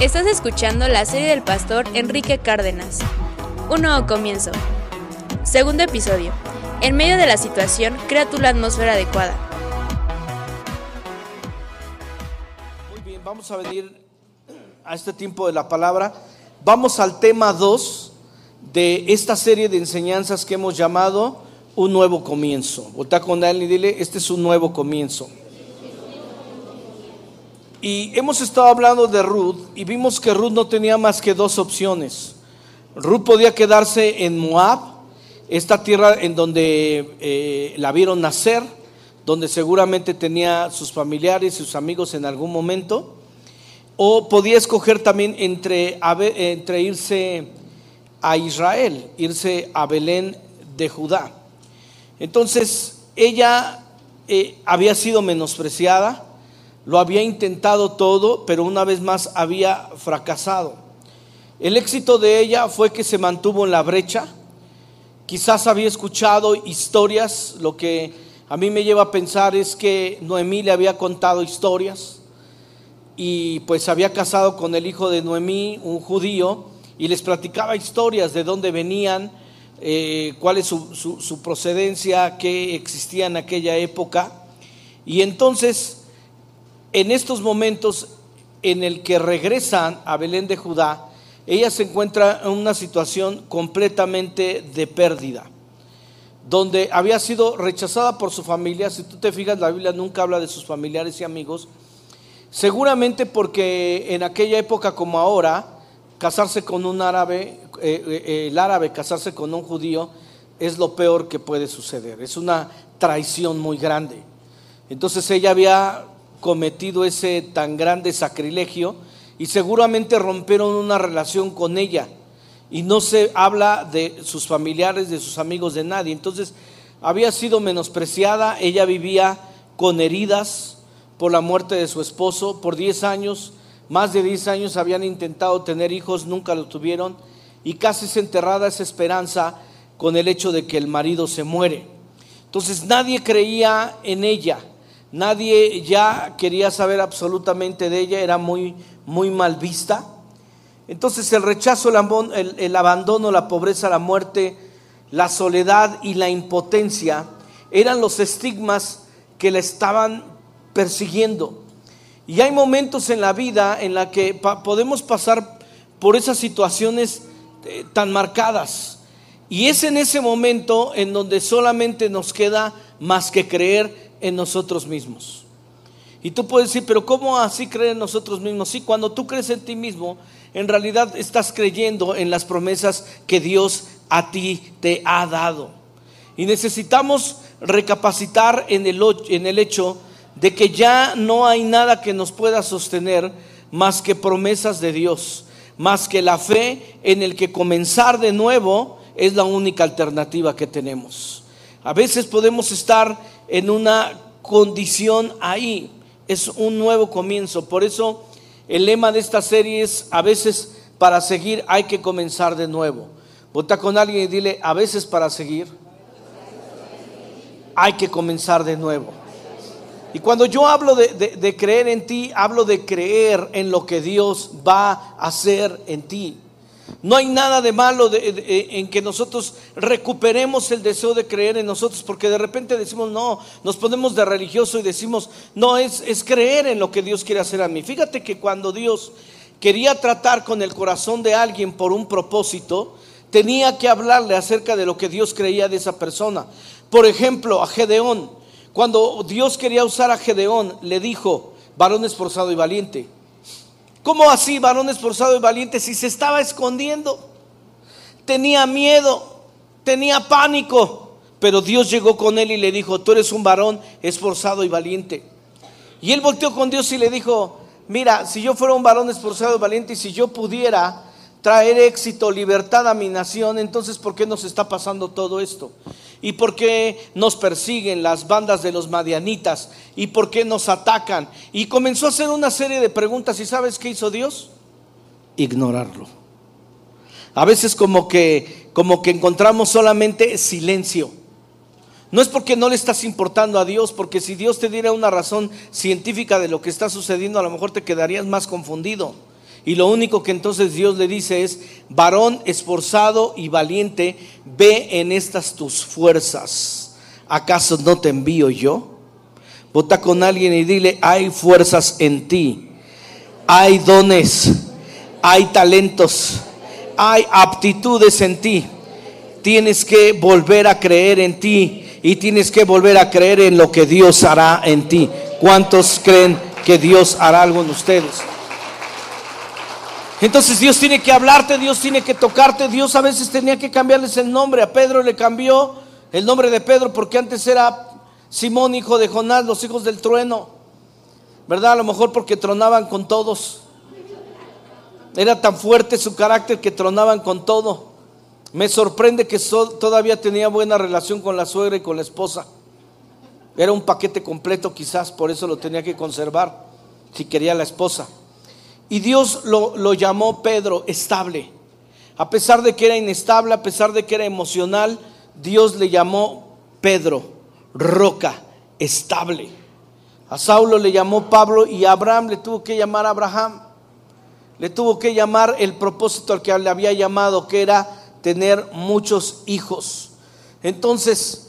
Estás escuchando la serie del pastor Enrique Cárdenas. Un nuevo comienzo. Segundo episodio. En medio de la situación, crea tú la atmósfera adecuada. Muy bien, vamos a venir a este tiempo de la palabra. Vamos al tema 2 de esta serie de enseñanzas que hemos llamado Un nuevo comienzo. Volta con él y dile, este es un nuevo comienzo. Y hemos estado hablando de Ruth y vimos que Ruth no tenía más que dos opciones. Ruth podía quedarse en Moab, esta tierra en donde eh, la vieron nacer, donde seguramente tenía sus familiares y sus amigos en algún momento, o podía escoger también entre, entre irse a Israel, irse a Belén de Judá. Entonces, ella eh, había sido menospreciada, lo había intentado todo, pero una vez más había fracasado. El éxito de ella fue que se mantuvo en la brecha. Quizás había escuchado historias, lo que a mí me lleva a pensar es que Noemí le había contado historias y pues había casado con el hijo de Noemí, un judío, y les platicaba historias de dónde venían, eh, cuál es su, su procedencia, qué existía en aquella época. Y entonces en estos momentos en el que regresan a Belén de Judá, ella se encuentra en una situación completamente de pérdida, donde había sido rechazada por su familia. Si tú te fijas, la Biblia nunca habla de sus familiares y amigos, seguramente porque en aquella época como ahora, casarse con un árabe, eh, eh, el árabe casarse con un judío, es lo peor que puede suceder, es una traición muy grande. Entonces ella había cometido ese tan grande sacrilegio y seguramente rompieron una relación con ella y no se habla de sus familiares, de sus amigos, de nadie. Entonces había sido menospreciada, ella vivía con heridas por la muerte de su esposo, por 10 años, más de 10 años habían intentado tener hijos, nunca lo tuvieron y casi se enterrada esa esperanza con el hecho de que el marido se muere. Entonces nadie creía en ella. Nadie ya quería saber absolutamente de ella, era muy, muy mal vista. Entonces el rechazo, el, abandono, la pobreza, la muerte, la soledad y la impotencia eran los estigmas que la estaban persiguiendo. Y hay momentos en la vida en la que podemos pasar por esas situaciones eh, tan marcadas. Y es en ese momento en donde solamente nos queda más que creer en nosotros mismos. Y tú puedes decir, pero ¿cómo así creer en nosotros mismos? Sí, cuando tú crees en ti mismo, en realidad estás creyendo en las promesas que Dios a ti te ha dado. Y necesitamos recapacitar en el, en el hecho de que ya no hay nada que nos pueda sostener más que promesas de Dios, más que la fe en el que comenzar de nuevo es la única alternativa que tenemos. A veces podemos estar en una condición ahí. Es un nuevo comienzo. Por eso el lema de esta serie es, a veces para seguir hay que comenzar de nuevo. Vota con alguien y dile, a veces para seguir hay que comenzar de nuevo. Y cuando yo hablo de, de, creer en ti, hablo de creer en lo que Dios va a hacer en ti. No hay nada de malo en que nosotros recuperemos el deseo de creer en nosotros, porque de repente decimos, no, nos ponemos de religioso y decimos, no, es, es creer en lo que Dios quiere hacer a mí. Fíjate que cuando Dios quería tratar con el corazón de alguien por un propósito, tenía que hablarle acerca de lo que Dios creía de esa persona. Por ejemplo, a Gedeón, cuando Dios quería usar a Gedeón, le dijo, varón esforzado y valiente. ¿Cómo así, varón esforzado y valiente, si se estaba escondiendo? Tenía miedo, tenía pánico, pero Dios llegó con él y le dijo, tú eres un varón esforzado y valiente. Y él volteó con Dios y le dijo, mira, si yo fuera un varón esforzado y valiente y si yo pudiera traer éxito, libertad a mi nación, entonces ¿por qué nos está pasando todo esto? ¿Y por qué nos persiguen las bandas de los madianitas? ¿Y por qué nos atacan? Y comenzó a hacer una serie de preguntas. ¿Y sabes qué hizo Dios? Ignorarlo. A veces como que, como que encontramos solamente silencio. No es porque no le estás importando a Dios, porque si Dios te diera una razón científica de lo que está sucediendo, a lo mejor te quedarías más confundido. Y lo único que entonces Dios le dice es, varón esforzado y valiente, ve en estas tus fuerzas. ¿Acaso no te envío yo? Vota con alguien y dile, hay fuerzas en ti, hay dones, hay talentos, hay aptitudes en ti. Tienes que volver a creer en ti y tienes que volver a creer en lo que Dios hará en ti. ¿Cuántos creen que Dios hará algo en ustedes? Entonces Dios tiene que hablarte, Dios tiene que tocarte, Dios a veces tenía que cambiarles el nombre. A Pedro le cambió el nombre de Pedro porque antes era Simón, hijo de Jonás, los hijos del trueno. ¿Verdad? A lo mejor porque tronaban con todos. Era tan fuerte su carácter que tronaban con todo. Me sorprende que todavía tenía buena relación con la suegra y con la esposa. Era un paquete completo quizás, por eso lo tenía que conservar, si quería la esposa. Y Dios lo, lo llamó Pedro estable. A pesar de que era inestable, a pesar de que era emocional, Dios le llamó Pedro, roca, estable. A Saulo le llamó Pablo y a Abraham le tuvo que llamar Abraham. Le tuvo que llamar el propósito al que le había llamado, que era tener muchos hijos. Entonces,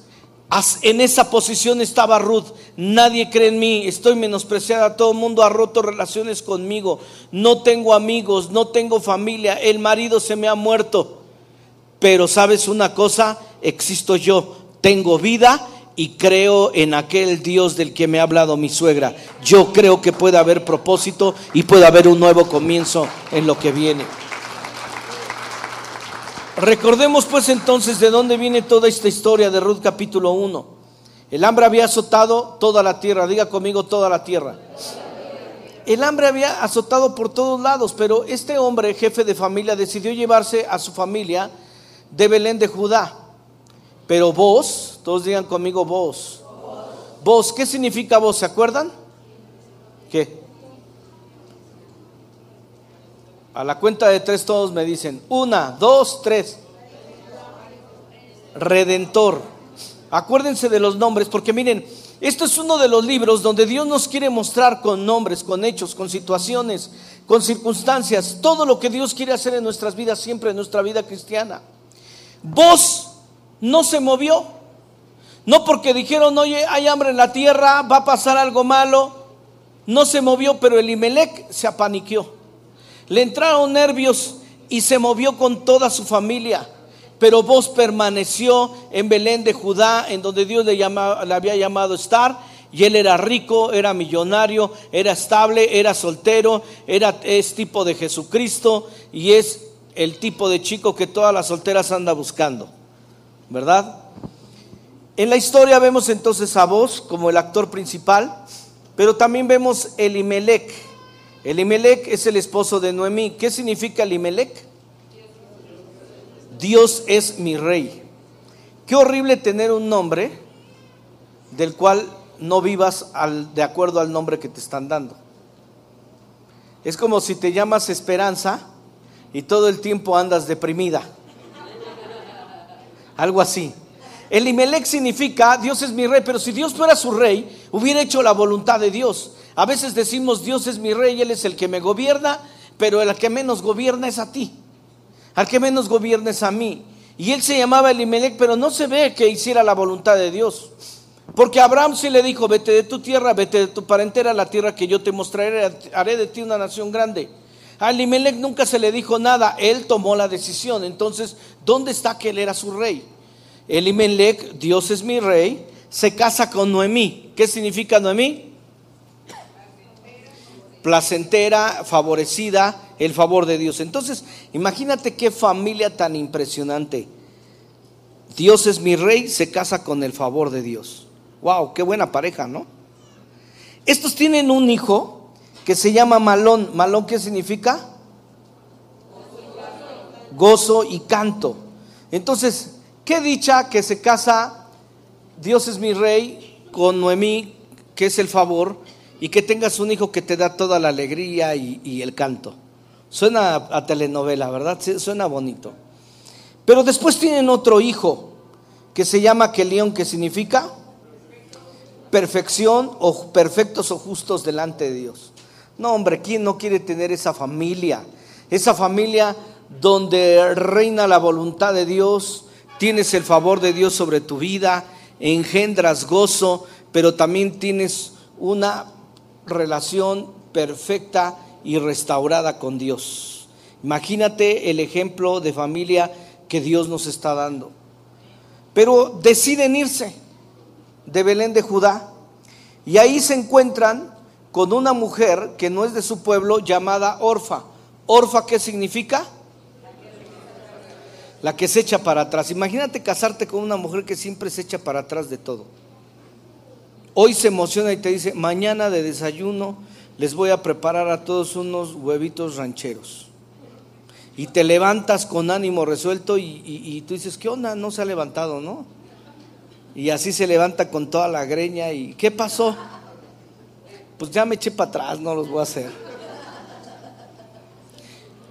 en esa posición estaba Ruth. Nadie cree en mí, estoy menospreciada, todo el mundo ha roto relaciones conmigo. No tengo amigos, no tengo familia, el marido se me ha muerto. Pero sabes una cosa, existo yo, tengo vida y creo en aquel Dios del que me ha hablado mi suegra. Yo creo que puede haber propósito y puede haber un nuevo comienzo en lo que viene. Recordemos pues entonces de dónde viene toda esta historia de Ruth capítulo 1. El hambre había azotado toda la tierra, diga conmigo toda la tierra. El hambre había azotado por todos lados, pero este hombre, jefe de familia, decidió llevarse a su familia de Belén de Judá. Pero vos, todos digan conmigo vos. Vos, ¿qué significa vos? ¿Se acuerdan? ¿Qué? A la cuenta de tres todos me dicen, una, dos, tres. Redentor. Acuérdense de los nombres, porque miren, esto es uno de los libros donde Dios nos quiere mostrar con nombres, con hechos, con situaciones, con circunstancias, todo lo que Dios quiere hacer en nuestras vidas, siempre en nuestra vida cristiana. Vos no se movió, no porque dijeron, oye, hay hambre en la tierra, va a pasar algo malo, no se movió, pero el Imelec se apaniqueó. Le entraron nervios y se movió con toda su familia. Pero vos permaneció en Belén de Judá, en donde Dios le, había llamado estar. Y él era rico, era millonario, era estable, era soltero, era es tipo de Jesucristo y es el tipo de chico que todas las solteras anda buscando. ¿Verdad? En la historia vemos entonces a vos como el actor principal, pero también vemos Elimelech Elimelech es el esposo de Noemí. ¿Qué significa Elimelech? Dios es mi rey. Qué horrible tener un nombre del cual no vivas al, de acuerdo al nombre que te están dando. Es como si te llamas Esperanza y todo el tiempo andas deprimida. Algo así. Elimelech significa Dios es mi rey, pero si Dios fuera su rey, hubiera hecho la voluntad de Dios. A veces decimos, Dios es mi rey, Él es el que me gobierna, pero el que menos gobierna es a ti. Al que menos gobierna es a mí. Y él se llamaba Elimelech, pero no se ve que hiciera la voluntad de Dios. Porque Abraham sí le dijo, vete de tu tierra, vete de tu parentela la tierra que yo te mostraré, haré de ti una nación grande. A Elimelech nunca se le dijo nada, él tomó la decisión. Entonces, ¿dónde está que él era su rey? Elimelech, Dios es mi rey, se casa con Noemí. ¿Qué significa Noemí? Placentera, favorecida, el favor de Dios. Entonces, imagínate qué familia tan impresionante. Dios es mi rey, se casa con el favor de Dios. Wow, qué buena pareja, ¿no? Estos tienen un hijo que se llama Malón. ¿Malón qué significa? Gozo y canto. Entonces, qué dicha que se casa Dios es mi rey con Noemí, que es el favor, y que tengas un hijo que te da toda la alegría y, el canto. Suena a, telenovela, ¿verdad? Suena bonito. Pero después tienen otro hijo que se llama Kelión, que significa perfección o perfectos o justos delante de Dios. No, hombre, ¿quién no quiere tener esa familia? Esa familia donde reina la voluntad de Dios, tienes el favor de Dios sobre tu vida, engendras gozo, pero también tienes una relación perfecta y restaurada con Dios. Imagínate el ejemplo de familia que Dios nos está dando. Pero deciden irse de Belén de Judá y ahí se encuentran con una mujer que no es de su pueblo llamada Orfa. Orfa, ¿qué significa? La que se echa para atrás. Imagínate casarte con una mujer que siempre se echa para atrás de todo. Hoy se emociona y te dice, mañana de desayuno les voy a preparar a todos unos huevitos rancheros. Y te levantas con ánimo resuelto y, y tú dices, ¿qué onda? No se ha levantado, ¿no? Y así se levanta con toda la greña y ¿qué pasó? Pues ya me eché para atrás, no los voy a hacer.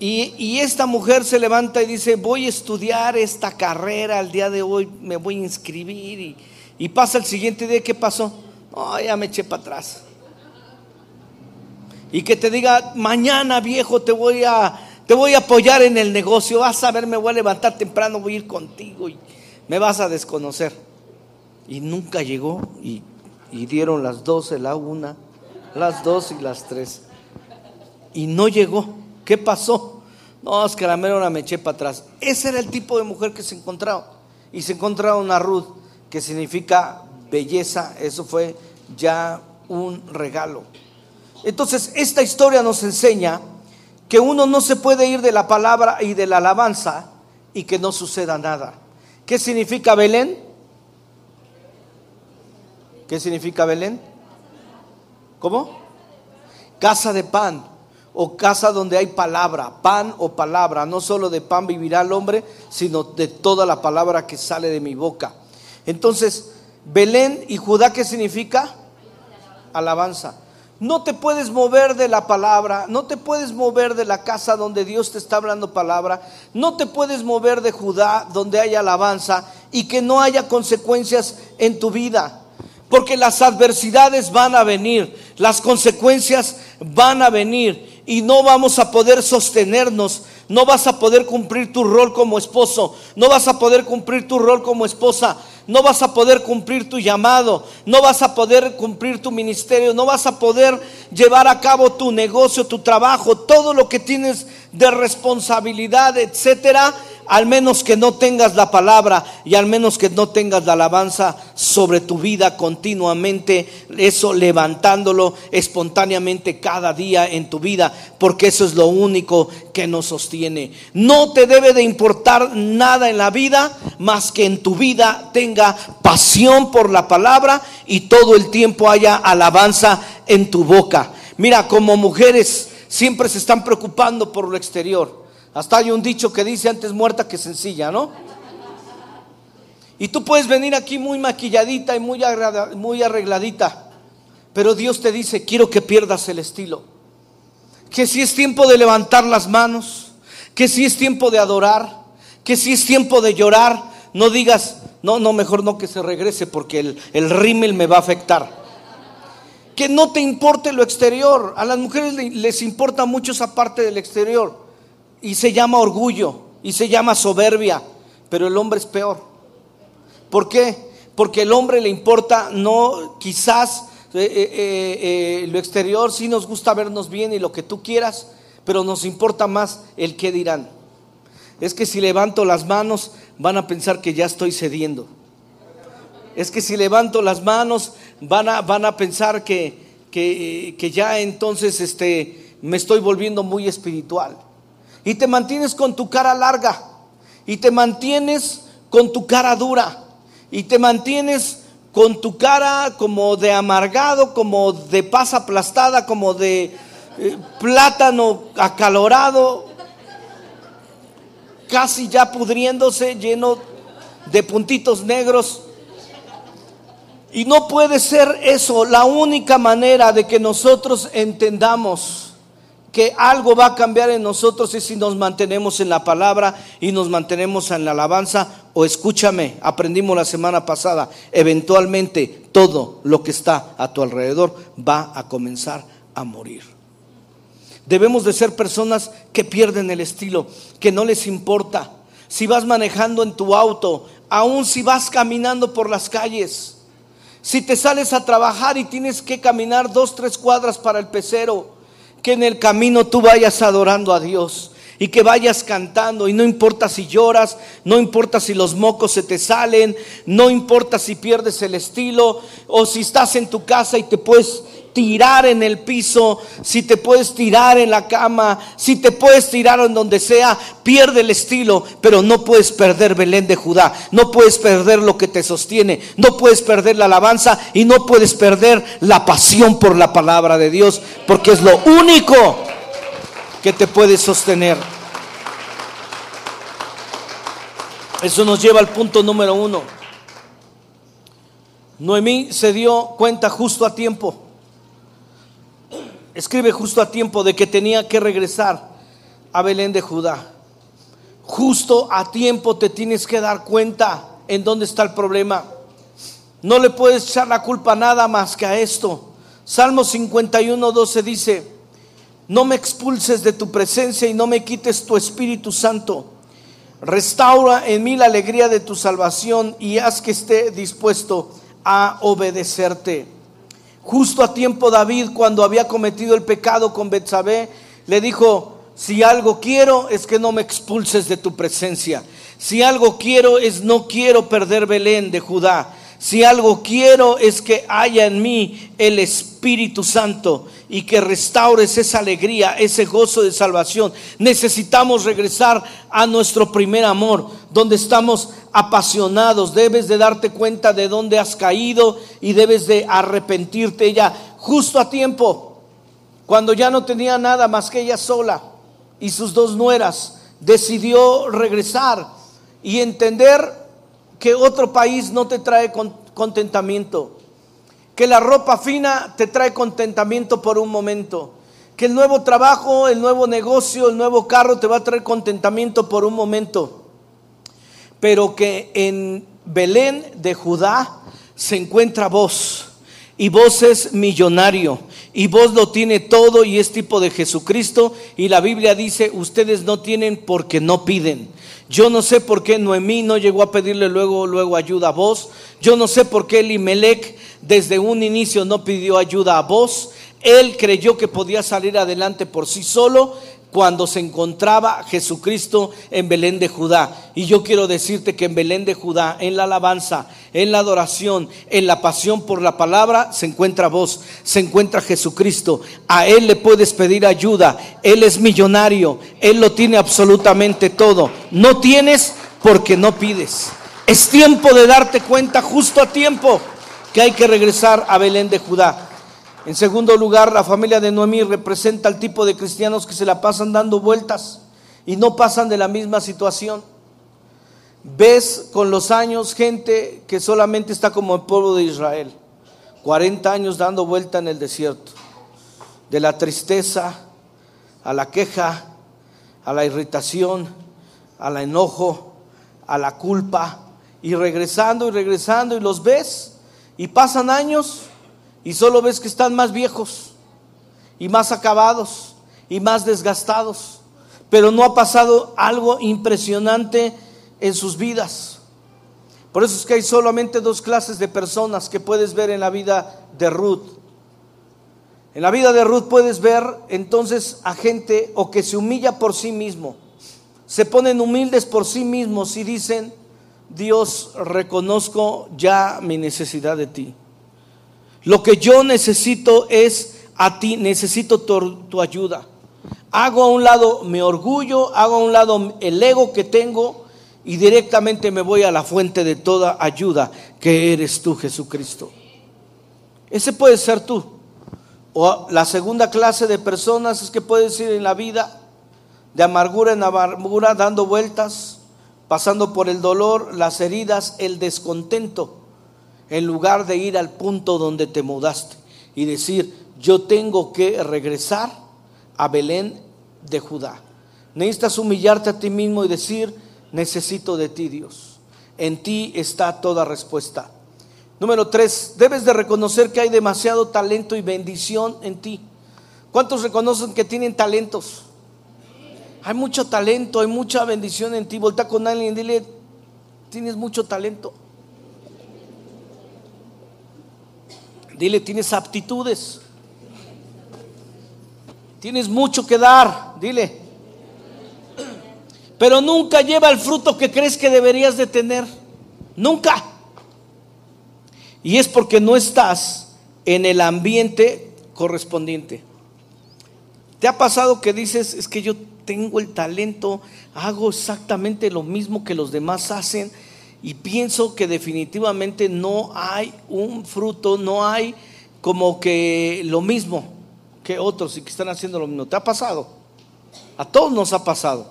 Y, y, esta mujer se levanta y dice, voy a estudiar esta carrera el día de hoy, me voy a inscribir. Y, y pasa el siguiente día, ¿qué pasó? No, ya me eché para atrás. Y que te diga, mañana viejo te voy a, te voy a apoyar en el negocio, vas a ver, me voy a levantar temprano, voy a ir contigo y me vas a desconocer y nunca llegó y, dieron las doce, la una, las dos y las tres. Y no llegó. ¿Qué pasó? No, es que la mera me eché para atrás. Ese era el tipo de mujer que se encontraba. Y se encontraba una Ruth, que significa belleza. Eso fue ya un regalo. Entonces, esta historia nos enseña que uno no se puede ir de la palabra y de la alabanza y que no suceda nada. ¿Qué significa Belén? ¿Qué significa Belén? ¿Cómo? Casa de pan o casa donde hay palabra, pan o palabra. No solo de pan vivirá el hombre, sino de toda la palabra que sale de mi boca. Entonces, Belén y Judá, ¿qué significa? Alabanza. No te puedes mover de la palabra, no te puedes mover de la casa donde Dios te está hablando palabra, no te puedes mover de Judá donde hay alabanza y que no haya consecuencias en tu vida. Porque las adversidades van a venir, las consecuencias van a venir y no vamos a poder sostenernos, no vas a poder cumplir tu rol como esposo, no vas a poder cumplir tu rol como esposa, no vas a poder cumplir tu llamado, no vas a poder cumplir tu ministerio, no vas a poder llevar a cabo tu negocio, tu trabajo, todo lo que tienes de responsabilidad, etcétera al menos que no tengas la palabra y al menos que no tengas la alabanza sobre tu vida continuamente, eso levantándolo espontáneamente cada día en tu vida, porque eso es lo único que nos sostiene. No te debe de importar nada en la vida más que en tu vida tenga pasión por la palabra y todo el tiempo haya alabanza en tu boca. Mira, como mujeres siempre se están preocupando por lo exterior hasta hay un dicho que dice antes muerta que sencilla, ¿no? Y tú puedes venir aquí muy maquilladita y muy, muy arregladita, pero Dios te dice, quiero que pierdas el estilo. Que si es tiempo de levantar las manos, que si es tiempo de adorar, que si es tiempo de llorar, no digas, no, no, mejor no que se regrese porque el, el rímel me va a afectar. Que no te importe lo exterior. A las mujeres les importa mucho esa parte del exterior y se llama orgullo y se llama soberbia, pero el hombre es peor. ¿Por qué? Porque el hombre le importa no quizás eh, eh, eh, lo exterior, sí nos gusta vernos bien y lo que tú quieras, pero nos importa más el qué dirán. Es que si levanto las manos van a pensar que ya estoy cediendo. Es que si levanto las manos van a, van a pensar que, que, que ya entonces este, me estoy volviendo muy espiritual y te mantienes con tu cara larga y te mantienes con tu cara dura y te mantienes con tu cara como de amargado, como de pasa aplastada, como de eh, plátano acalorado, casi ya pudriéndose, lleno de puntitos negros. Y no puede ser eso la única manera de que nosotros entendamos que algo va a cambiar en nosotros es si nos mantenemos en la palabra y nos mantenemos en la alabanza. O escúchame, aprendimos la semana pasada, eventualmente todo lo que está a tu alrededor va a comenzar a morir. Debemos de ser personas que pierden el estilo, que no les importa. Si vas manejando en tu auto, aun si vas caminando por las calles, si te sales a trabajar y tienes que caminar dos, tres cuadras para el pecero, que en el camino tú vayas adorando a Dios y que vayas cantando y no importa si lloras, no importa si los mocos se te salen, no importa si pierdes el estilo o si estás en tu casa y te puedes tirar en el piso, si te puedes tirar en la cama, si te puedes tirar en donde sea, pierde el estilo, pero no puedes perder Belén de Judá, no puedes perder lo que te sostiene, no puedes perder la alabanza y no puedes perder la pasión por la palabra de Dios, porque es lo único que te puede sostener. Eso nos lleva al punto número uno. Noemí se dio cuenta justo a tiempo escribe justo a tiempo de que tenía que regresar a Belén de Judá. Justo a tiempo te tienes que dar cuenta en dónde está el problema. No le puedes echar la culpa nada más que a esto. Salmo 51, 12 dice, no me expulses de tu presencia y no me quites tu Espíritu Santo. Restaura en mí la alegría de tu salvación y haz que esté dispuesto a obedecerte. Justo a tiempo David, cuando había cometido el pecado con Betsabé, le dijo, si algo quiero es que no me expulses de tu presencia. Si algo quiero es no quiero perder Belén de Judá. Si algo quiero es que haya en mí el Espíritu Santo y que restaures esa alegría, ese gozo de salvación. Necesitamos regresar a nuestro primer amor, donde estamos apasionados. Debes de darte cuenta de dónde has caído y debes de arrepentirte ya justo a tiempo, cuando ya no tenía nada más que ella sola y sus dos nueras, decidió regresar y entender que otro país no te trae contentamiento que la ropa fina te trae contentamiento por un momento, que el nuevo trabajo, el nuevo negocio, el nuevo carro te va a traer contentamiento por un momento, pero que en Belén de Judá se encuentra vos y vos es millonario y vos lo tiene todo y es tipo de Jesucristo y la Biblia dice ustedes no tienen porque no piden. Yo no sé por qué Noemí no llegó a pedirle luego, luego ayuda a vos. Yo no sé por qué Elimelech desde un inicio no pidió ayuda a vos. Él creyó que podía salir adelante por sí solo cuando se encontraba Jesucristo en Belén de Judá. Y yo quiero decirte que en Belén de Judá, en la alabanza, en la adoración, en la pasión por la palabra, se encuentra vos, se encuentra Jesucristo. A Él le puedes pedir ayuda. Él es millonario, Él lo tiene absolutamente todo. No tienes porque no pides. Es tiempo de darte cuenta justo a tiempo que hay que regresar a Belén de Judá. En segundo lugar, la familia de Noemí representa el tipo de cristianos que se la pasan dando vueltas y no pasan de la misma situación. Ves con los años gente que solamente está como el pueblo de Israel, 40 años dando vuelta en el desierto, de la tristeza a la queja, a la irritación, al enojo, a la culpa, y regresando y regresando, y los ves, y pasan años y solo ves que están más viejos y más acabados y más desgastados, pero no ha pasado algo impresionante en sus vidas. Por eso es que hay solamente dos clases de personas que puedes ver en la vida de Ruth. En la vida de Ruth puedes ver entonces a gente o que se humilla por sí mismo, se ponen humildes por sí mismos y dicen, Dios, reconozco ya mi necesidad de ti. Lo que yo necesito es a ti, necesito tu, ayuda. Hago a un lado mi orgullo, hago a un lado el ego que tengo y directamente me voy a la fuente de toda ayuda, que eres tú, Jesucristo. Ese puede ser tú. O la segunda clase de personas es que puedes ir en la vida de amargura en amargura, dando vueltas, pasando por el dolor, las heridas, el descontento en lugar de ir al punto donde te mudaste y decir, yo tengo que regresar a Belén de Judá. Necesitas humillarte a ti mismo y decir, necesito de ti, Dios. En ti está toda respuesta. Número tres, debes de reconocer que hay demasiado talento y bendición en ti. ¿Cuántos reconocen que tienen talentos? Hay mucho talento, hay mucha bendición en ti. Volta con alguien y dile, tienes mucho talento. Dile, tienes aptitudes. Tienes mucho que dar, dile. Pero nunca lleva el fruto que crees que deberías de tener. Nunca. Y es porque no estás en el ambiente correspondiente. ¿Te ha pasado que dices, es que yo tengo el talento, hago exactamente lo mismo que los demás hacen y pienso que definitivamente no hay un fruto, no hay como que lo mismo que otros y que están haciendo lo mismo? ¿Te ha pasado? A todos nos ha pasado.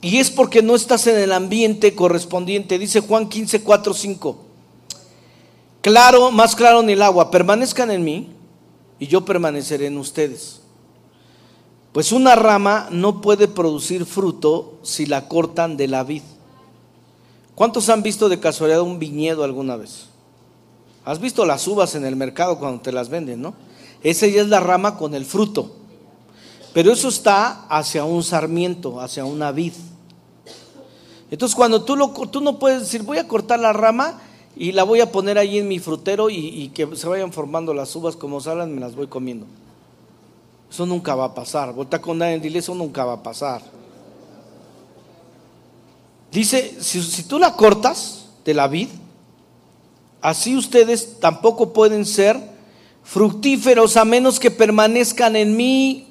Y es porque no estás en el ambiente correspondiente. Dice Juan 15, 4, 5. Claro, más claro en el agua. Permanezcan en mí y yo permaneceré en ustedes. Pues una rama no puede producir fruto si la cortan de la vid. ¿Cuántos han visto de casualidad un viñedo alguna vez? Has visto las uvas en el mercado cuando te las venden, ¿no? Esa ya es la rama con el fruto. Pero eso está hacia un sarmiento, hacia una vid. Entonces cuando tú, lo, tú no puedes decir, voy a cortar la rama y la voy a poner ahí en mi frutero y, que se vayan formando las uvas como salen, me las voy comiendo. Eso nunca va a pasar. Volta con nadie dile, eso nunca va a pasar. Dice, si, tú la cortas de la vid, así ustedes tampoco pueden ser fructíferos a menos que permanezcan en mí.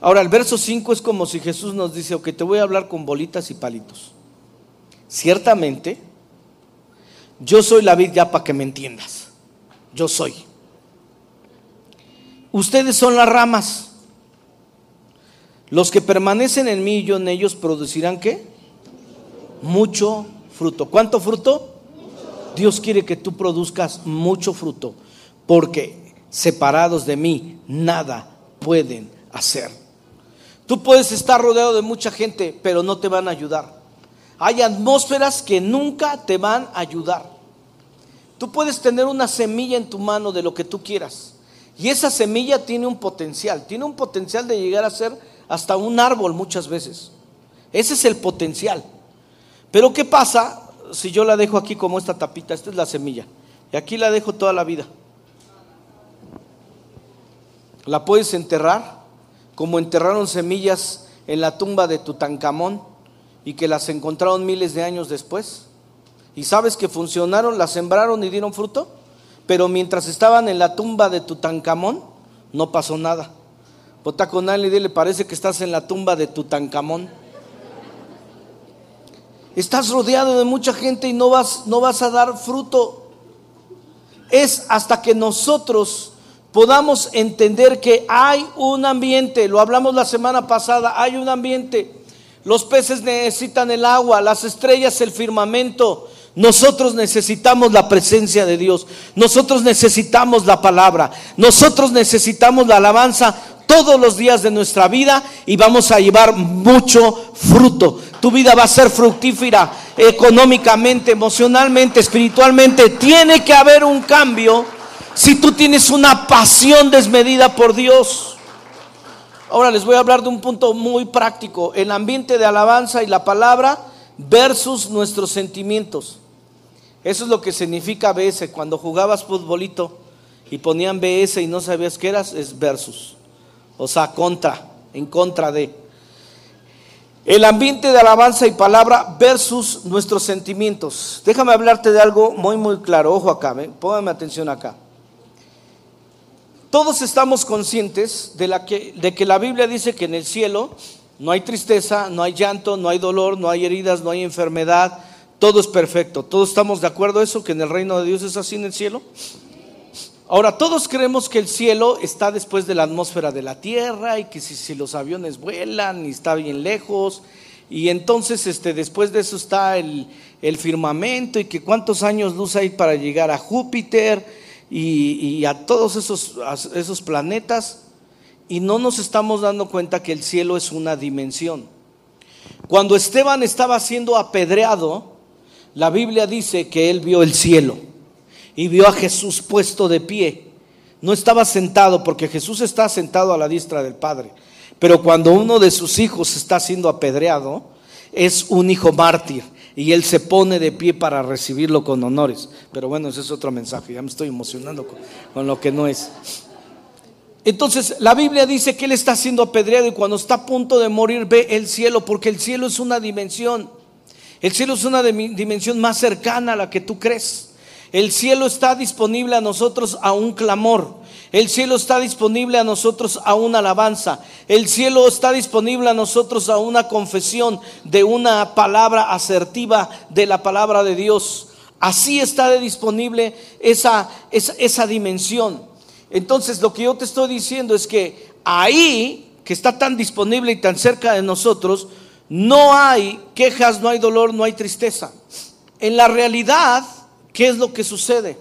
Ahora, el verso 5 es como si Jesús nos dice, ok, te voy a hablar con bolitas y palitos. Ciertamente, yo soy la vid ya para que me entiendas. Yo soy. Ustedes son las ramas. Los que permanecen en mí y yo en ellos producirán qué? Mucho fruto. ¿Cuánto fruto? Dios quiere que tú produzcas mucho fruto, porque separados de mí nada pueden hacer. Tú puedes estar rodeado de mucha gente, pero no te van a ayudar. Hay atmósferas que nunca te van a ayudar. Tú puedes tener una semilla en tu mano de lo que tú quieras. Y esa semilla tiene un potencial, tiene un potencial de llegar a ser hasta un árbol muchas veces. Ese es el potencial. Pero ¿qué pasa si yo la dejo aquí como esta tapita? Esta es la semilla. Y aquí la dejo toda la vida. La puedes enterrar como enterraron semillas en la tumba de Tutankamón y que las encontraron miles de años después. ¿Y sabes que funcionaron? Las sembraron y dieron fruto. Pero mientras estaban en la tumba de Tutankamón, no pasó nada. Vota con y dile, parece que estás en la tumba de Tutankamón. Estás rodeado de mucha gente y no vas, no vas a dar fruto. Es hasta que nosotros podamos entender que hay un ambiente, lo hablamos la semana pasada, hay un ambiente. Los peces necesitan el agua, las estrellas el firmamento. Nosotros necesitamos la presencia de Dios. Nosotros necesitamos la palabra. Nosotros necesitamos la alabanza todos los días de nuestra vida y vamos a llevar mucho fruto. Tu vida va a ser fructífera económicamente, emocionalmente, espiritualmente. Tiene que haber un cambio si tú tienes una pasión desmedida por Dios. Ahora les voy a hablar de un punto muy práctico, el ambiente de alabanza y la palabra versus nuestros sentimientos. Eso es lo que significa BS. Cuando jugabas futbolito y ponían BS y no sabías qué eras, es versus. O sea, contra, en contra de. El ambiente de alabanza y palabra versus nuestros sentimientos. Déjame hablarte de algo muy, muy claro. Ojo acá, póngame atención acá. Todos estamos conscientes de, la que, de que la Biblia dice que en el cielo no hay tristeza, no hay llanto, no hay dolor, no hay heridas, no hay enfermedad, todo es perfecto. ¿Todos estamos de acuerdo eso, que en el reino de Dios es así en el cielo? Ahora, todos creemos que el cielo está después de la atmósfera de la tierra y que si, los aviones vuelan y está bien lejos, y entonces este, después de eso está el, el firmamento y que cuántos años luz hay para llegar a Júpiter y, a todos esos, esos planetas y no nos estamos dando cuenta que el cielo es una dimensión. Cuando Esteban estaba siendo apedreado, la Biblia dice que él vio el cielo y vio a Jesús puesto de pie. no estaba sentado, porque Jesús está sentado a la diestra del Padre. Pero cuando uno de sus hijos está siendo apedreado, es un hijo mártir y él se pone de pie para recibirlo con honores. Pero bueno, ese es otro mensaje, ya me estoy emocionando con, lo que no es. Entonces, la Biblia dice que él está siendo apedreado y cuando está a punto de morir ve el cielo, porque el cielo es una dimensión. El cielo es una dimensión más cercana a la que tú crees. El cielo está disponible a nosotros a un clamor. El cielo está disponible a nosotros a una alabanza. El cielo está disponible a nosotros a una confesión de una palabra asertiva de la palabra de Dios. Así está disponible esa, esa, esa dimensión. Entonces lo que yo te estoy diciendo es que ahí, que está tan disponible y tan cerca de nosotros, no hay quejas, no hay dolor, no hay tristeza. En la realidad, ¿qué es lo que sucede?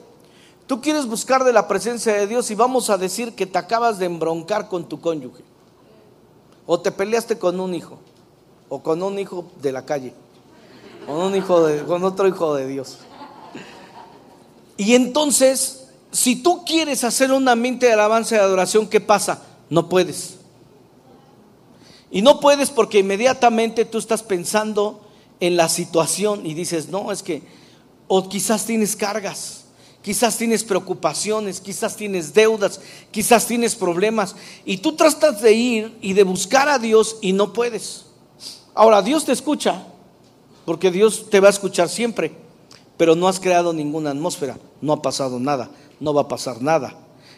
Tú quieres buscar de la presencia de Dios y vamos a decir que te acabas de embroncar con tu cónyuge. O te peleaste con un hijo. O con un hijo de la calle. Con un hijo con otro hijo de Dios. Y entonces, si tú quieres hacer un ambiente de alabanza y de adoración, ¿qué pasa? No puedes. Y no puedes porque inmediatamente tú estás pensando en la situación y dices, no, es que, o quizás tienes cargas quizás tienes preocupaciones, quizás tienes deudas, quizás tienes problemas. Y tú tratas de ir y de buscar a Dios y no puedes. Ahora, Dios te escucha, porque Dios te va a escuchar siempre, pero no has creado ninguna atmósfera, no ha pasado nada, no va a pasar nada.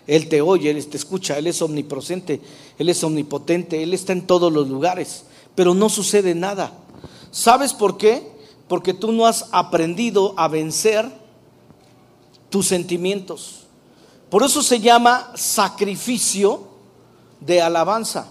Él te oye, Él te escucha, Él es omnipresente, Él es omnipotente, Él está en todos los lugares, pero no sucede nada. ¿Sabes por qué? Porque tú no has aprendido a vencer tus sentimientos. Por eso se llama sacrificio de alabanza.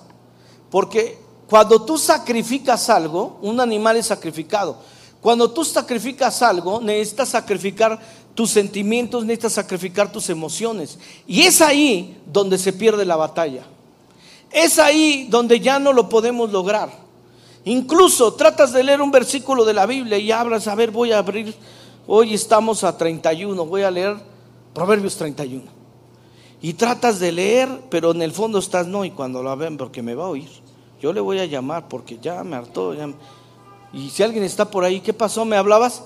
Porque cuando tú sacrificas algo, un animal es sacrificado. Cuando tú sacrificas algo, necesitas sacrificar tus sentimientos, necesitas sacrificar tus emociones. Y es ahí donde se pierde la batalla. Es ahí donde ya no lo podemos lograr. Incluso tratas de leer un versículo de la Biblia y hablas, a ver, voy a abrir Hoy estamos a 31, voy a leer Proverbios 31. Y tratas de leer, pero en el fondo estás no, y cuando lo ven, porque me va a oír. Yo le voy a llamar porque ya me hartó. Y si alguien está por ahí, ¿qué pasó? ¿Me hablabas?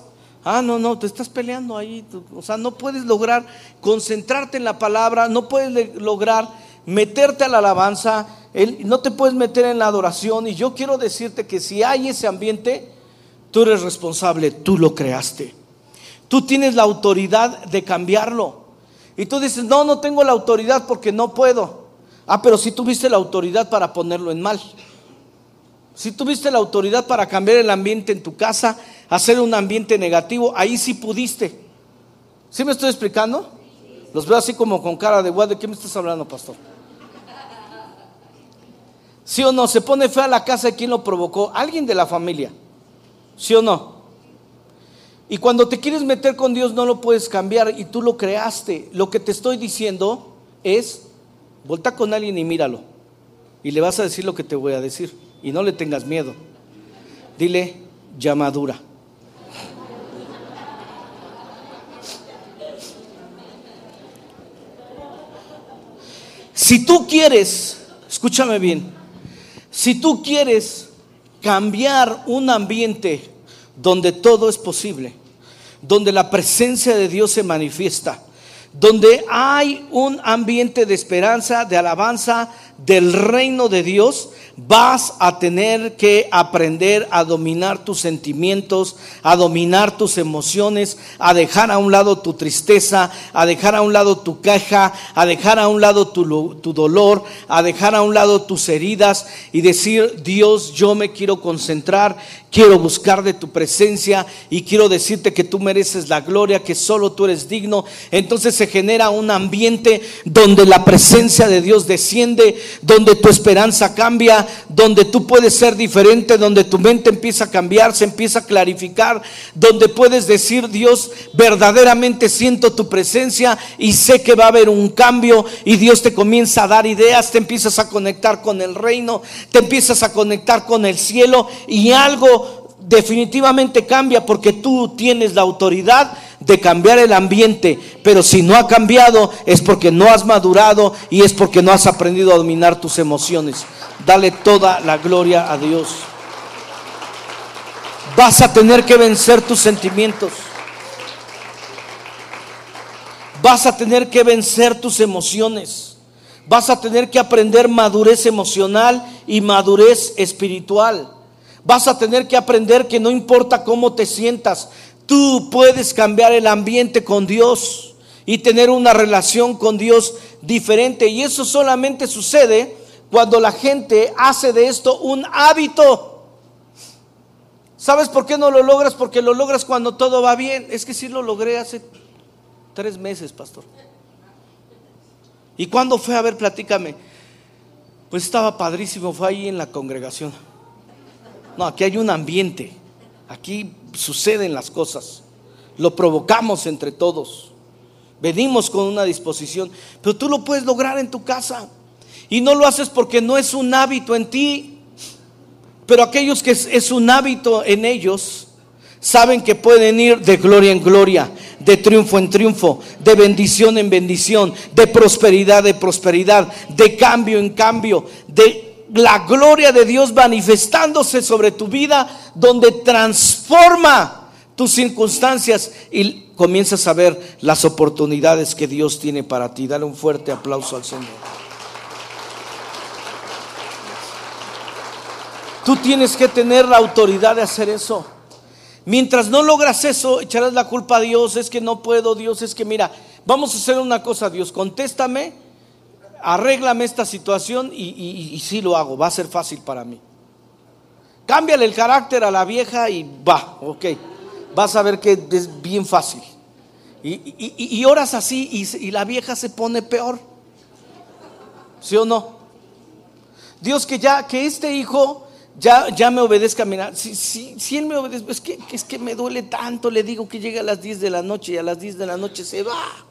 Ah, no, no, te estás peleando ahí. O sea, no puedes lograr concentrarte en la palabra, no puedes lograr meterte a la alabanza, no te puedes meter en la adoración. Y yo quiero decirte que si hay ese ambiente, tú eres responsable, tú lo creaste. Tú tienes la autoridad de cambiarlo. Y tú dices, no, no tengo la autoridad porque no puedo. Ah, pero si tuviste la autoridad para ponerlo en mal. Si tuviste la autoridad para cambiar el ambiente en tu casa, hacer un ambiente negativo, ahí sí pudiste. ¿Sí me estoy explicando? Los veo así como con cara de. ¿De qué me estás hablando, pastor? ¿Sí o no? Se pone fea la casa de quien lo provocó. Alguien de la familia. ¿Sí o no? Y cuando te quieres meter con Dios no lo puedes cambiar y tú lo creaste. Lo que te estoy diciendo es, volta con alguien y míralo. Y le vas a decir lo que te voy a decir. Y no le tengas miedo. Dile, llamadura. Si tú quieres, escúchame bien, si tú quieres cambiar un ambiente donde todo es posible, donde la presencia de Dios se manifiesta, donde hay un ambiente de esperanza, de alabanza del reino de Dios, vas a tener que aprender a dominar tus sentimientos, a dominar tus emociones, a dejar a un lado tu tristeza, a dejar a un lado tu queja, a dejar a un lado tu, tu dolor, a dejar a un lado tus heridas y decir, Dios, yo me quiero concentrar, quiero buscar de tu presencia y quiero decirte que tú mereces la gloria, que solo tú eres digno. Entonces se genera un ambiente donde la presencia de Dios desciende, donde tu esperanza cambia, donde tú puedes ser diferente, donde tu mente empieza a cambiar, se empieza a clarificar, donde puedes decir, Dios, verdaderamente siento tu presencia y sé que va a haber un cambio. Y Dios te comienza a dar ideas, te empiezas a conectar con el reino, te empiezas a conectar con el cielo y algo definitivamente cambia porque tú tienes la autoridad de cambiar el ambiente, pero si no ha cambiado es porque no has madurado y es porque no has aprendido a dominar tus emociones. Dale toda la gloria a Dios. Vas a tener que vencer tus sentimientos. Vas a tener que vencer tus emociones. Vas a tener que aprender madurez emocional y madurez espiritual. Vas a tener que aprender que no importa cómo te sientas, tú puedes cambiar el ambiente con Dios y tener una relación con Dios diferente. Y eso solamente sucede cuando la gente hace de esto un hábito. ¿Sabes por qué no lo logras? Porque lo logras cuando todo va bien. Es que sí lo logré hace tres meses, pastor. ¿Y cuándo fue? A ver, platícame. Pues estaba padrísimo, fue ahí en la congregación. No, aquí hay un ambiente. Aquí suceden las cosas. Lo provocamos entre todos. Venimos con una disposición. Pero tú lo puedes lograr en tu casa. Y no lo haces porque no es un hábito en ti. Pero aquellos que es, un hábito en ellos, saben que pueden ir de gloria en gloria, de triunfo en triunfo, de bendición en bendición, de prosperidad en prosperidad, de cambio en cambio, de la gloria de Dios manifestándose sobre tu vida, donde transforma tus circunstancias y comienzas a ver las oportunidades que Dios tiene para ti. Dale un fuerte aplauso al Señor. Tú tienes que tener la autoridad de hacer eso. Mientras no logras eso, echarás la culpa a Dios, es que no puedo, Dios, es que mira, vamos a hacer una cosa, Dios, contéstame, arréglame esta situación y, y, sí lo hago, va a ser fácil para mí. Cámbiale el carácter a la vieja y va, ok, vas a ver que es bien fácil. Y, y oras así y la vieja se pone peor. ¿Sí o no? Dios que ya, que este hijo ya, ya me obedezca. Mira, si, si, si él me obedece, es que, es que me duele tanto. Le digo que llega a las 10 de la noche y a las 10 de la noche se va.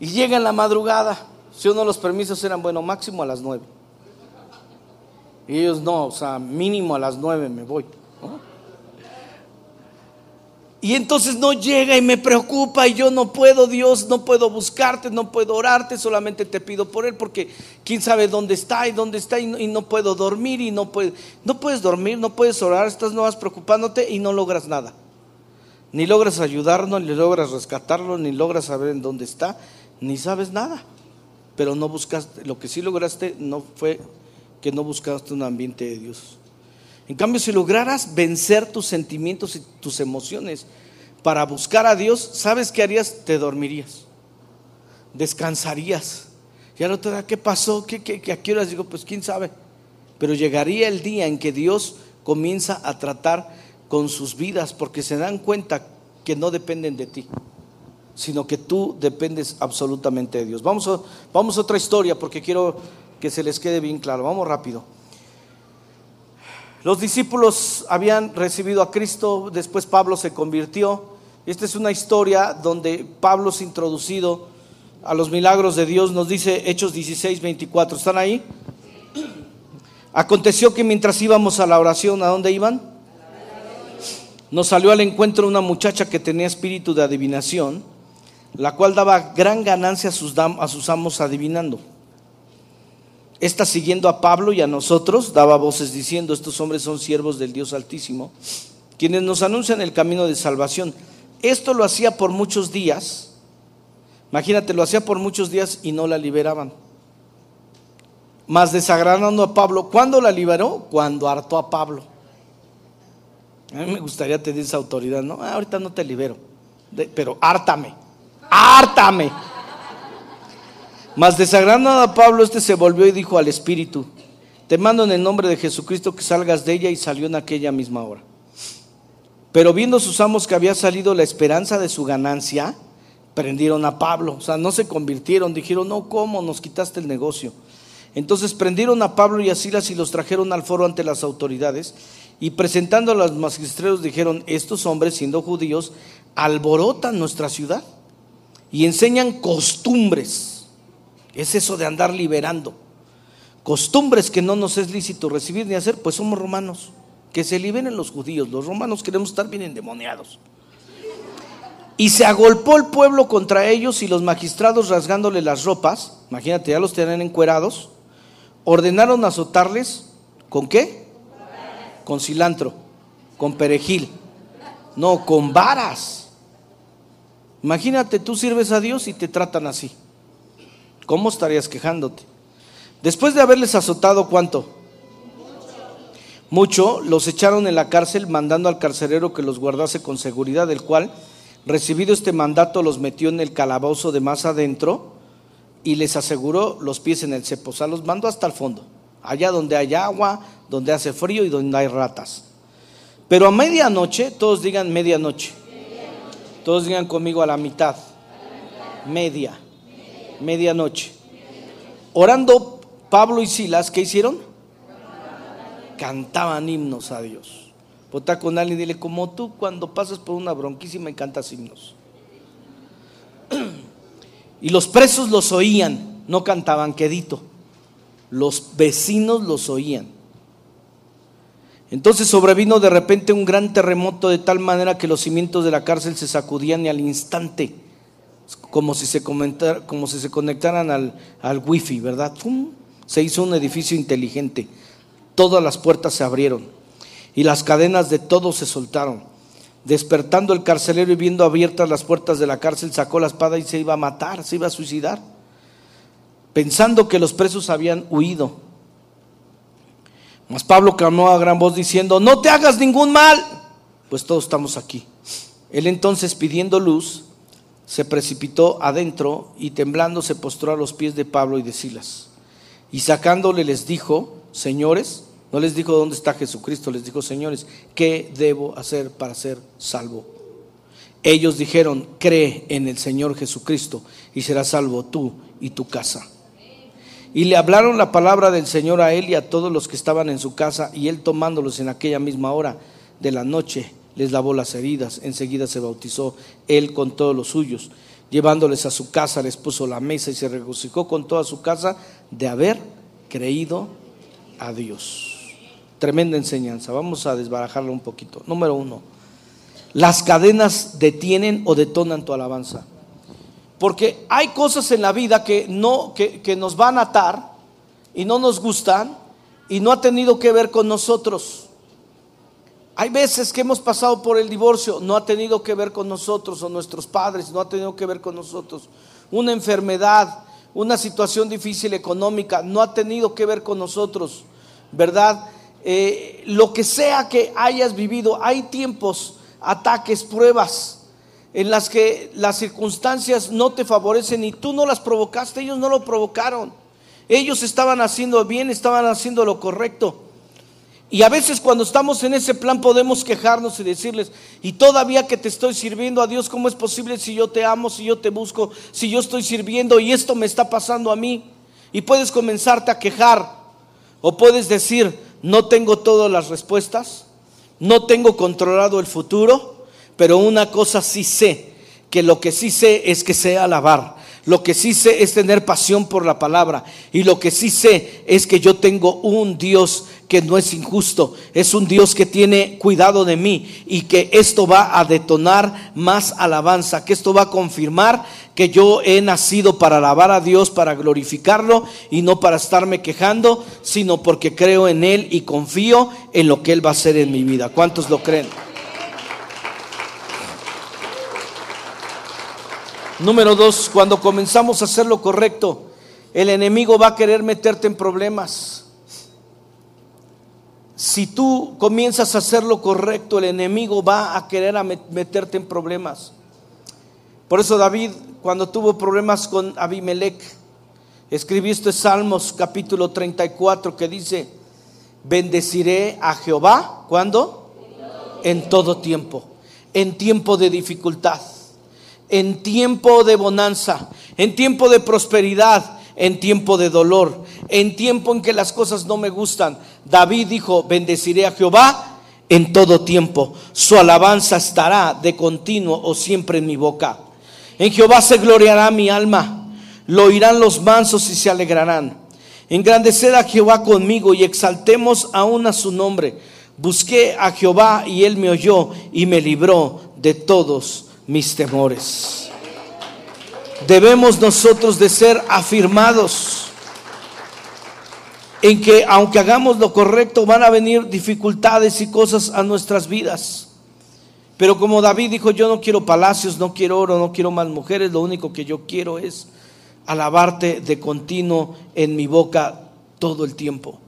Y llega en la madrugada. Si uno los permisos eran, bueno, máximo a las 9. Y ellos no, o sea, mínimo a las 9 me voy. Y entonces no llega y me preocupa y yo no puedo, Dios, no puedo buscarte, no puedo orarte, solamente te pido por Él porque quién sabe dónde está y dónde está y no, puedo dormir y no, puede, no puedes dormir, no puedes orar, estás no vas preocupándote y no logras nada. Ni logras ayudarlo, ni logras rescatarlo, ni logras saber en dónde está, ni sabes nada. Pero no buscaste, lo que sí lograste no fue que no buscaste un ambiente de Dios. En cambio, si lograras vencer tus sentimientos y tus emociones para buscar a Dios, ¿sabes qué harías? Te dormirías, descansarías. Ya no te da qué pasó, qué, qué, qué a qué horas digo, pues quién sabe. Pero llegaría el día en que Dios comienza a tratar con sus vidas porque se dan cuenta que no dependen de ti, sino que tú dependes absolutamente de Dios. Vamos a, vamos a otra historia porque quiero que se les quede bien claro. Vamos rápido. Los discípulos habían recibido a Cristo, después Pablo se convirtió. Esta es una historia donde Pablo es introducido a los milagros de Dios, nos dice Hechos 16, 24. ¿Están ahí? Aconteció que mientras íbamos a la oración, ¿a dónde iban? Nos salió al encuentro una muchacha que tenía espíritu de adivinación, la cual daba gran ganancia a sus, a sus amos adivinando. Esta siguiendo a Pablo y a nosotros daba voces diciendo, estos hombres son siervos del Dios Altísimo, quienes nos anuncian el camino de salvación. Esto lo hacía por muchos días, imagínate, lo hacía por muchos días y no la liberaban. Más desagradando a Pablo, ¿cuándo la liberó? Cuando hartó a Pablo. A mí me gustaría tener esa autoridad, ¿no? Ah, ahorita no te libero, pero hártame, hártame. Mas desagradando a Pablo, este se volvió y dijo al Espíritu, te mando en el nombre de Jesucristo que salgas de ella y salió en aquella misma hora. Pero viendo sus amos que había salido la esperanza de su ganancia, prendieron a Pablo. O sea, no se convirtieron, dijeron, no, ¿cómo? Nos quitaste el negocio. Entonces prendieron a Pablo y a Silas y los trajeron al foro ante las autoridades y presentando a los magistrados dijeron, estos hombres siendo judíos alborotan nuestra ciudad y enseñan costumbres es eso de andar liberando. Costumbres que no nos es lícito recibir ni hacer, pues somos romanos. que se liberen los judíos, los romanos queremos estar bien endemoniados. Y se agolpó el pueblo contra ellos y los magistrados rasgándole las ropas, imagínate, ya los tenían encuerados, ordenaron azotarles con qué? Con cilantro, con perejil, no, con varas. Imagínate, tú sirves a Dios y te tratan así. ¿Cómo estarías quejándote? Después de haberles azotado, ¿cuánto? Mucho, los echaron en la cárcel mandando al carcelero que los guardase con seguridad, del cual Recibido este mandato, los metió en el calabozo de más adentro y les aseguró los pies en el cepo. O sea, los mandó hasta el fondo, allá donde hay agua, donde hace frío y donde hay ratas. Pero a medianoche, todos digan medianoche. Todos digan conmigo a la mitad. Media. Medianoche. Orando Pablo y Silas, ¿qué hicieron? Cantaban himnos a Dios. Vota con alguien y dile, como tú cuando pasas por una bronquísima y cantas himnos. Y los presos los oían, no cantaban quedito. Los vecinos los oían. Entonces sobrevino de repente un gran terremoto de tal manera que los cimientos de la cárcel se sacudían y al instante, como si se, como si se conectaran al, al wifi, ¿verdad? Se hizo un edificio inteligente. Todas las puertas se abrieron y las cadenas de todos se soltaron. Despertando el carcelero y viendo abiertas las puertas de la cárcel, sacó la espada y se iba a matar, se iba a suicidar, pensando que los presos habían huido. Mas Pablo clamó a gran voz diciendo, no te hagas ningún mal, pues todos estamos aquí. Él entonces pidiendo luz, se precipitó adentro y temblando se postró a los pies de Pablo y de Silas. Y sacándole les dijo, señores, no les dijo dónde está Jesucristo, les dijo, señores, ¿qué debo hacer para ser salvo? Ellos dijeron, cree en el Señor Jesucristo y serás salvo tú y tu casa. Y le hablaron la palabra del Señor a él y a todos los que estaban en su casa, y él tomándolos en aquella misma hora de la noche, les lavó las heridas. Enseguida se bautizó él con todos los suyos. Llevándoles a su casa, les puso la mesa y se regocijó con toda su casa de haber creído a Dios. Tremenda enseñanza. Vamos a desbarajarla un poquito. Número uno, las cadenas detienen o detonan tu alabanza. Porque hay cosas en la vida que, no, que, que nos van a atar y no nos gustan y no ha tenido que ver con nosotros. Hay veces que hemos pasado por el divorcio, no ha tenido que ver con nosotros o nuestros padres, no ha tenido que ver con nosotros. Una enfermedad, una situación difícil económica, no ha tenido que ver con nosotros, ¿verdad? Eh, lo que sea que hayas vivido, hay tiempos, ataques, pruebas en las que las circunstancias no te favorecen y tú no las provocaste, ellos no lo provocaron. Ellos estaban haciendo bien, estaban haciendo lo correcto. Y a veces cuando estamos en ese plan podemos quejarnos y decirles, y todavía que te estoy sirviendo a Dios, ¿cómo es posible si yo te amo, si yo te busco, si yo estoy sirviendo y esto me está pasando a mí? Y puedes comenzarte a quejar o puedes decir, no tengo todas las respuestas, no tengo controlado el futuro, pero una cosa sí sé, que lo que sí sé es que sé alabar. Lo que sí sé es tener pasión por la palabra. Y lo que sí sé es que yo tengo un Dios que no es injusto. Es un Dios que tiene cuidado de mí. Y que esto va a detonar más alabanza. Que esto va a confirmar que yo he nacido para alabar a Dios, para glorificarlo y no para estarme quejando, sino porque creo en Él y confío en lo que Él va a hacer en mi vida. ¿Cuántos lo creen? Número dos, cuando comenzamos a hacer lo correcto, el enemigo va a querer meterte en problemas. Si tú comienzas a hacer lo correcto, el enemigo va a querer meterte en problemas. Por eso David, cuando tuvo problemas con Abimelech, escribió este Salmos capítulo 34 que dice, bendeciré a Jehová, ¿cuándo? En todo tiempo, en tiempo de dificultad, en tiempo de bonanza, en tiempo de prosperidad, en tiempo de dolor, en tiempo en que las cosas no me gustan. David dijo, bendeciré a Jehová en todo tiempo. Su alabanza estará de continuo o siempre en mi boca. En Jehová se gloriará mi alma, lo oirán los mansos y se alegrarán. Engrandeced a Jehová conmigo y exaltemos aún a su nombre, Busqué a Jehová y él me oyó y me libró de todos mis temores. Debemos nosotros de ser afirmados en que aunque hagamos lo correcto van a venir dificultades y cosas a nuestras vidas. Pero como David dijo, yo no quiero palacios, no quiero oro, no quiero más mujeres, lo único que yo quiero es alabarte de continuo en mi boca todo el tiempo.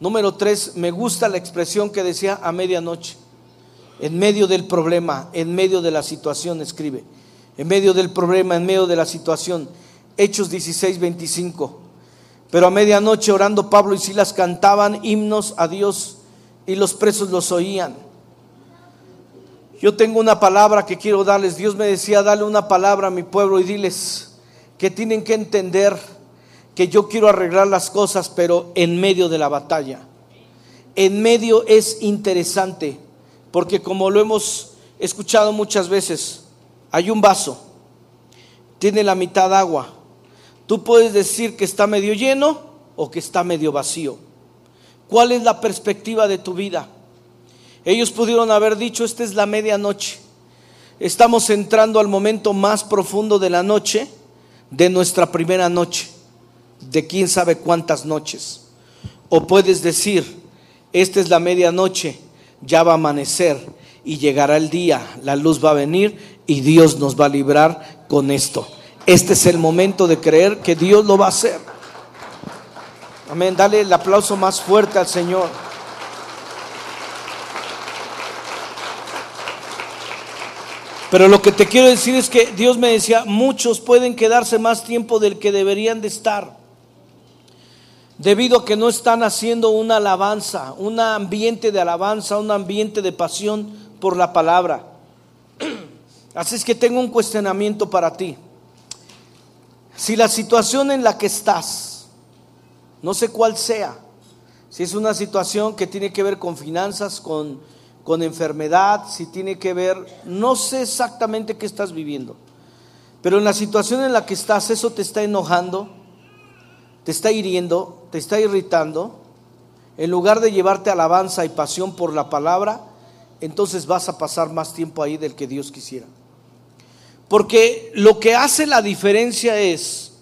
Número tres, me gusta la expresión que decía a medianoche, en medio del problema, en medio de la situación, escribe, en medio del problema, en medio de la situación. Hechos 16, 25. Pero a medianoche orando Pablo y Silas cantaban himnos a Dios y los presos los oían. Yo tengo una palabra que quiero darles. Dios me decía, dale una palabra a mi pueblo y diles que tienen que entender que yo quiero arreglar las cosas, pero en medio de la batalla. En medio es interesante, porque como lo hemos escuchado muchas veces, hay un vaso, tiene la mitad agua Tú puedes decir que está medio lleno o que está medio vacío. ¿Cuál es la perspectiva de tu vida? Ellos pudieron haber dicho, esta es la medianoche. Estamos entrando al momento más profundo de la noche, de nuestra primera noche, de quién sabe cuántas noches. O puedes decir, esta es la medianoche, ya va a amanecer y llegará el día, la luz va a venir y Dios nos va a librar con esto. Este es el momento de creer que Dios lo va a hacer. Amén. Dale el aplauso más fuerte al Señor. Pero lo que te quiero decir es que Dios me decía, muchos pueden quedarse más tiempo del que deberían de estar, debido a que no están haciendo una alabanza, un ambiente de alabanza, un ambiente de pasión por la palabra. Así es que tengo un cuestionamiento para ti. Si la situación en la que estás, no sé cuál sea, si es una situación que tiene que ver con finanzas, con, con enfermedad, si tiene que ver, no sé exactamente qué estás viviendo, pero en la situación en la que estás, eso te está enojando, te está hiriendo, te está irritando, en lugar de llevarte alabanza y pasión por la palabra, entonces vas a pasar más tiempo ahí del que Dios quisiera. Porque lo que hace la diferencia es,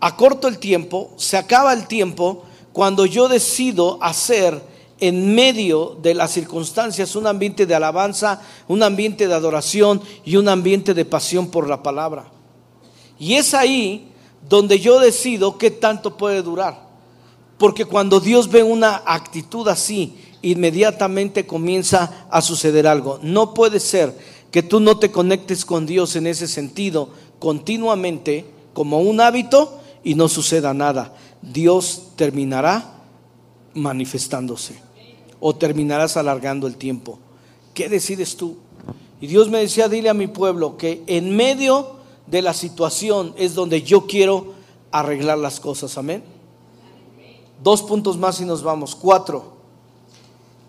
acorto el tiempo, se acaba el tiempo cuando yo decido hacer en medio de las circunstancias un ambiente de alabanza, un ambiente de adoración y un ambiente de pasión por la palabra. Y es ahí donde yo decido qué tanto puede durar. Porque cuando Dios ve una actitud así, inmediatamente comienza a suceder algo. No puede ser que tú no te conectes con Dios en ese sentido continuamente como un hábito y no suceda nada. Dios terminará manifestándose o terminarás alargando el tiempo. ¿Qué decides tú? Y Dios me decía, dile a mi pueblo que en medio de la situación es donde yo quiero arreglar las cosas. Amén. Dos puntos más y nos vamos. Cuatro.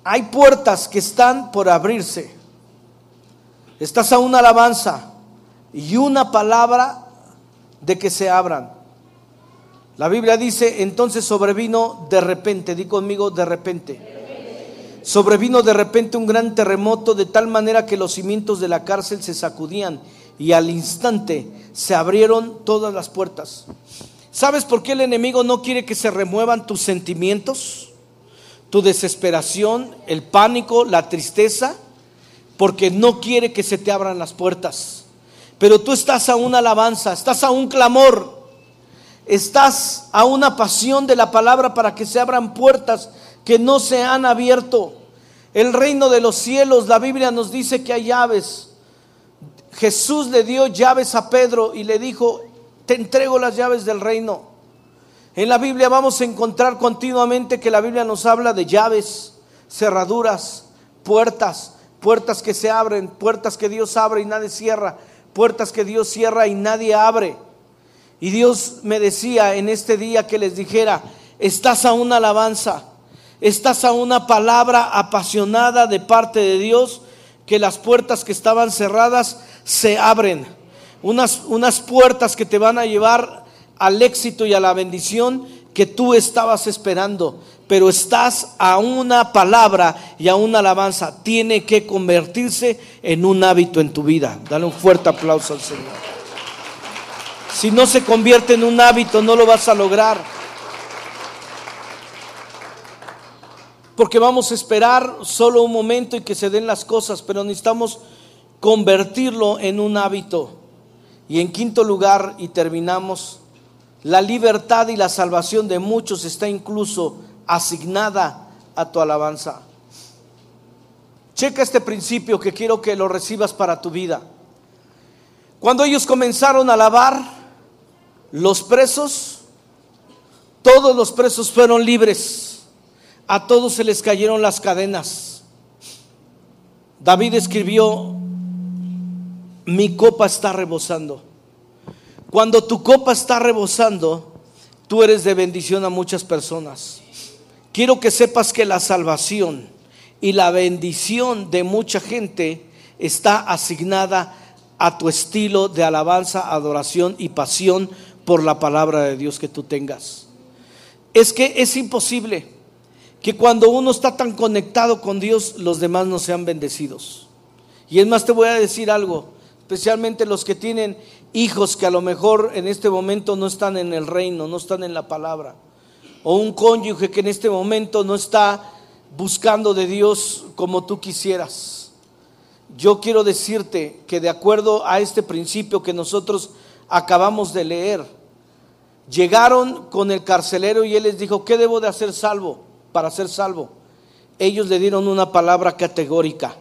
Hay puertas que están por abrirse Estás a una alabanza y una palabra de que se abran. La Biblia dice, entonces sobrevino de repente, di conmigo de repente. Sobrevino de repente un gran terremoto de tal manera que los cimientos de la cárcel se sacudían y al instante se abrieron todas las puertas. ¿Sabes por qué el enemigo no quiere que se remuevan tus sentimientos? Tu desesperación, el pánico, la tristeza porque no quiere que se te abran las puertas. Pero tú estás a una alabanza, estás a un clamor, estás a una pasión de la palabra para que se abran puertas que no se han abierto. El reino de los cielos, la Biblia nos dice que hay llaves. Jesús le dio llaves a Pedro y le dijo, te entrego las llaves del reino. En la Biblia vamos a encontrar continuamente que la Biblia nos habla de llaves, cerraduras, puertas puertas que se abren, puertas que Dios abre y nadie cierra, puertas que Dios cierra y nadie abre. Y Dios me decía en este día que les dijera, estás a una alabanza, estás a una palabra apasionada de parte de Dios, que las puertas que estaban cerradas se abren. Unas, unas puertas que te van a llevar al éxito y a la bendición que tú estabas esperando, pero estás a una palabra y a una alabanza. Tiene que convertirse en un hábito en tu vida. Dale un fuerte aplauso al Señor. Si no se convierte en un hábito, no lo vas a lograr. Porque vamos a esperar solo un momento y que se den las cosas, pero necesitamos convertirlo en un hábito. Y en quinto lugar, y terminamos, la libertad y la salvación de muchos está incluso asignada a tu alabanza. Checa este principio que quiero que lo recibas para tu vida. Cuando ellos comenzaron a alabar, los presos, todos los presos fueron libres. A todos se les cayeron las cadenas. David escribió, mi copa está rebosando. Cuando tu copa está rebosando, tú eres de bendición a muchas personas. Quiero que sepas que la salvación y la bendición de mucha gente está asignada a tu estilo de alabanza, adoración y pasión por la palabra de Dios que tú tengas. Es que es imposible que cuando uno está tan conectado con Dios, los demás no sean bendecidos. Y es más, te voy a decir algo, especialmente los que tienen hijos que a lo mejor en este momento no están en el reino, no están en la palabra. O un cónyuge que en este momento no está buscando de Dios como tú quisieras. Yo quiero decirte que de acuerdo a este principio que nosotros acabamos de leer. Llegaron con el carcelero y él les dijo, ¿qué debo de hacer salvo para ser salvo? Ellos le dieron una palabra categórica.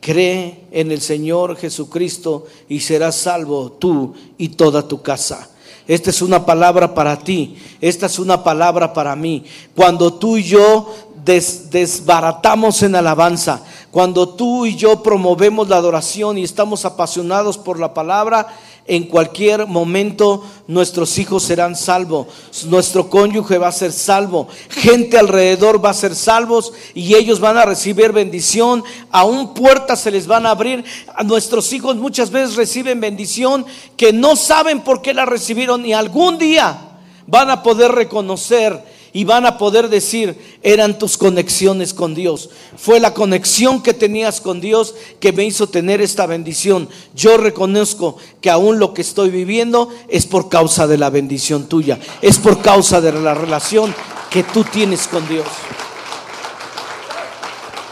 Cree en el Señor Jesucristo y serás salvo tú y toda tu casa. Esta es una palabra para ti, esta es una palabra para mí. Cuando tú y yo desbaratamos en alabanza, cuando tú y yo promovemos la adoración y estamos apasionados por la palabra, en cualquier momento nuestros hijos serán salvos, nuestro cónyuge va a ser salvo, gente alrededor va a ser salvos y ellos van a recibir bendición, aún puertas se les van a abrir. A nuestros hijos muchas veces reciben bendición que no saben por qué la recibieron y algún día van a poder reconocer y van a poder decir, eran tus conexiones con Dios. Fue la conexión que tenías con Dios que me hizo tener esta bendición. Yo reconozco que aún lo que estoy viviendo es por causa de la bendición tuya, es por causa de la relación que tú tienes con Dios.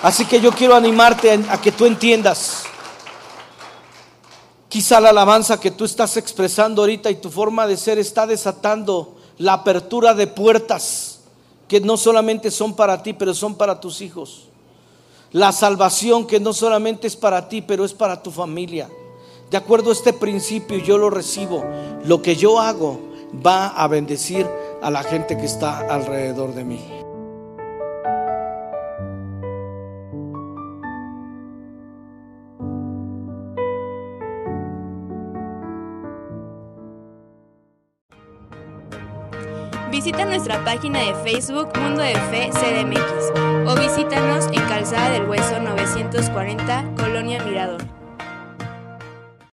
Así que yo quiero animarte a, que tú entiendas. Quizá la alabanza que tú estás expresando ahorita y tu forma de ser está desatando la apertura de puertas que no solamente son para ti, pero son para tus hijos. La salvación que no solamente es para ti, pero es para tu familia. De acuerdo a este principio, yo lo recibo. Lo que yo hago va a bendecir a la gente que está alrededor de mí. Visita nuestra página de Facebook Mundo de Fe CDMX o visítanos en Calzada del Hueso 940, Colonia Mirador.